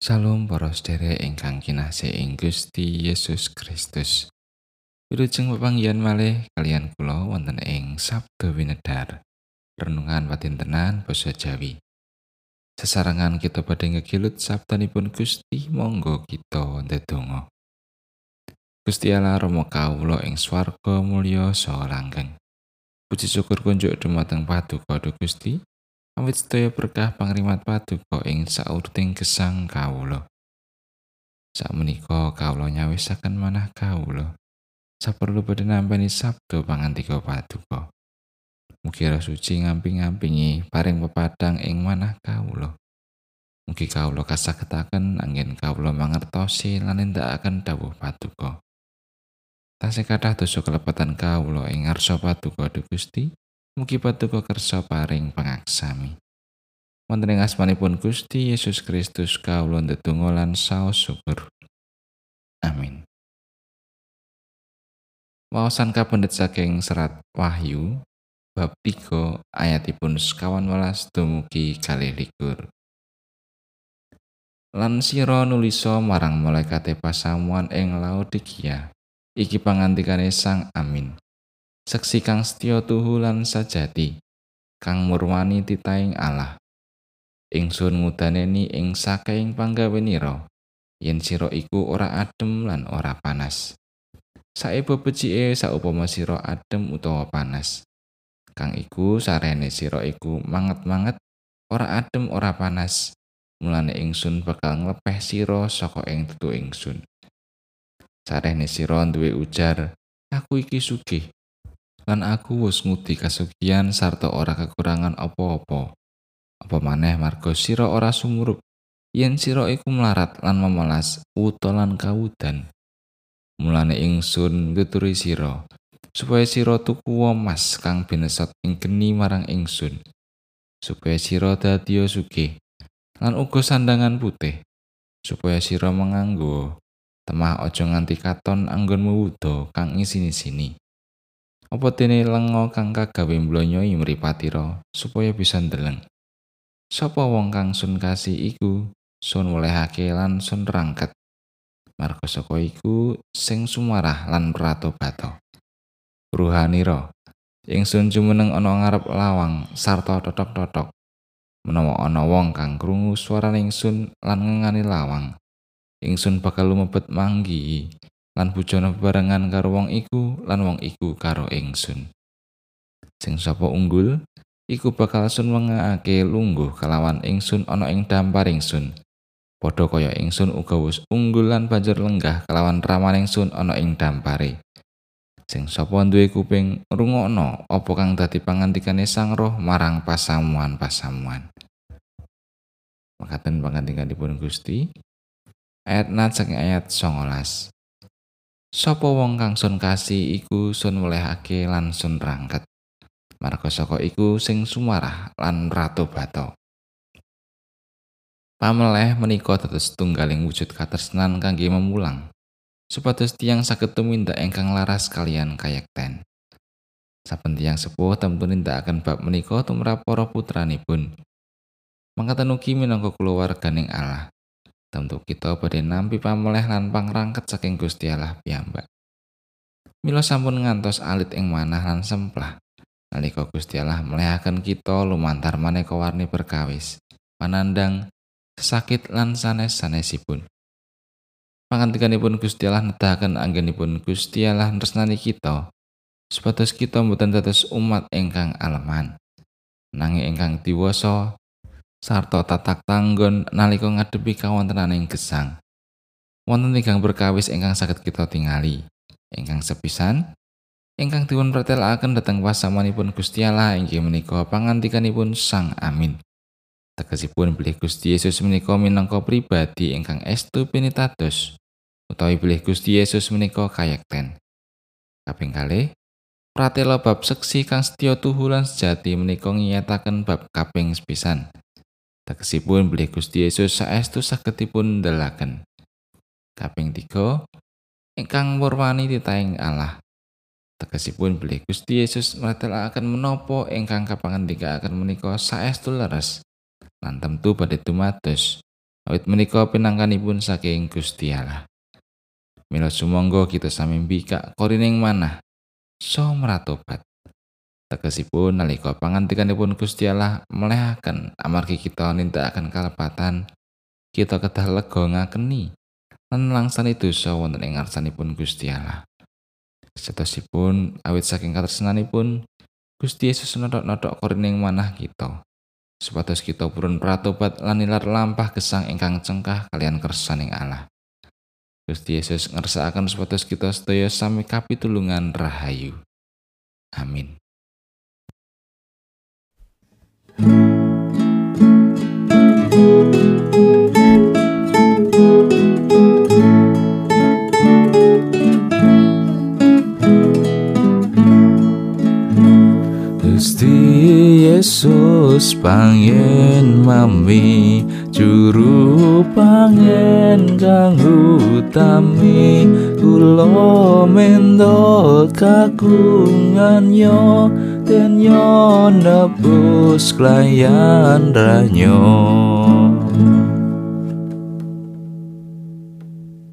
Salam para sedherek ingkang kinasih ing Gusti Yesus Kristus. Wilujeng pepanggihan malih kalian kula wonten ing Sabda Winedar. Renungan patintenan basa Jawi. Sesarengan kita badhe ngegilut sabdanipun Gusti, monggo kita ndedonga. Gusti Allah Rama kawula ing swarga mulya saha langgeng. Puji syukur kunjuk dumateng Paduka Gusti. Awit sedaya berkah pangrimat paduka ing saurting gesang kawula. Sakmenika kawula nyawisaken manah kawula. Saperlu badhe nampi sabda pangantika paduka. Mugi suci ngamping-ngampingi paring pepadang ing manah kawula. Mugi kawula kasagetaken anggen kawula mangertosi lan nindakaken dawuh paduka. Tasih kathah dosa kelepatan kawula ing ngarsa paduka Gusti. Mugi paduka kersa paring pangaksami. Wonten ing asmanipun Gusti Yesus Kristus kawula ndedonga lan saos syukur. Amin. Wawasan kapendet saking serat Wahyu bab 3 ayatipun sekawan welas dumugi kalih likur. Lan sira nulisa marang malaikate pasamuan ing Laodikia. Iki pangantikane Sang Amin. Seksi kang setya tuhu lan sajati. Kang murwani titaing Allah. Ingsun ngudaneni ing saking panggawenira yen sira iku ora adem lan ora panas. Saebo becike saupama sira adem utawa panas. Kang iku sarene sira iku manget-manget ora adem ora panas. Mulane ingsun bakal nglepeh sira saka ing tetu ingsun. Sarene sira duwe ujar aku iki sugih lan aku wis ngudi kasugian sarta ora kekurangan apa-apa. Apa maneh marga sira ora sumurup yen sira iku melarat lan memelas uta lan kawudan. Mulane ingsun ngeturi sira supaya sira tuku emas kang binesot ing geni marang ingsun supaya sira dadi sugih lan uga sandangan putih supaya sira menganggo temah aja nganti katon anggonmu wudo kang isini-sini. Apa dene lenga kang kagawe mblonyoi mripatira supaya bisa ndeleng. Sapa wong kang sun kasih iku sun welehake lan sun rangket. Marga saka iku sing sumarah lan pratobato. Ruhanira ingsun jumeneng ana ngarep lawang sarta totok-totok. Menawa ana wong kang krungu swara ingsun lan ngengani lawang, ingsun bakal lumebet manggi lan bujana bebarengan karo wong iku lan wong iku karo ingsun. Sing sapa unggul iku bakal sun mengake lungguh kalawan ingsun ana ing dampar ingsun. Padha kaya ingsun uga wis unggul lan banjur lenggah kalawan raman ingsun ana ing dampare. Sing sapa duwe kuping rungokno apa kang dadi pangantikane Sang Roh marang pasamuan-pasamuan. Makaten pangantikanipun Gusti. Ayat nat ayat 19. Sapa wong kang sun kasih iku sun welehake lan sun rangket. Marga saka iku sing sumarah lan ratu bato. Pameleh menika dados tunggaling wujud katresnan kangge memulang. Supados tiang saged tumindak ingkang laras kalian kayekten. Saben tiang sepuh temtu nindakaken bab menika tumrap para putranipun. Mangkatan ugi minangka kulawarganing Allah. Tentu kita badhe nampi pameleh lan pangrangket saking Gusti Allah piyambak. Mila sampun ngantos alit ing manah lan semplah. Nalika Gusti Allah melehaken kita lumantar maneka warni perkawis, panandang, sakit lan sanes-sanesipun. Pangantikanipun Gusti Allah nedahaken anggenipun Gusti Allah tresnani kita, supados kita mboten dados umat ingkang aleman. Nanging ingkang diwasa sarta tatak tanggon nalika ngadepi kawontenaning gesang. Wonten tigang berkawis ingkang saged kita tingali. Ingkang sepisan, ingkang dipun pretelakaken dhateng pasamanipun Gusti Allah inggih menika pangantikanipun Sang Amin. Tegesipun bilih Gusti Yesus menika minangka pribadi ingkang estu pinitados utawi bilih Gusti Yesus menika kayekten. Kaping kalih, pratela bab seksi kang setya tuhu lan sejati menika ngiyataken bab kaping sepisan. Tegesipun bilih Gusti Yesus saestu sagedipun ndelaken. Kaping 3 ingkang murwani titaing Allah. Tegesipun bilih Gusti Yesus mratelaken menapa ingkang kapangandikaken menika saestu leres lan tentu badhe dumados awit menika pinangkanipun saking Gusti Allah. Mila sumangga kita sami mbikak korining manah so meratobat. Tegesipun nalika pangantikanipun Gusti Allah melehaken amargi kita nindakaken kalepatan, kita kedah lega ngakeni lan langsani dosa wonten ing ngarsanipun Gusti Allah. Setosipun awit saking katresnanipun Gusti Yesus nodok-nodok korining manah kita. Supados kita purun pratobat lan nilar lampah gesang ingkang cengkah kalian kersaning Allah. Gusti Yesus ngersakaken supados kita sedaya sami kapitulungan rahayu. Amin. Yesus pangen mami juru pangen kang utami kula mendo kagungan yo den yo nebus klayan ranyo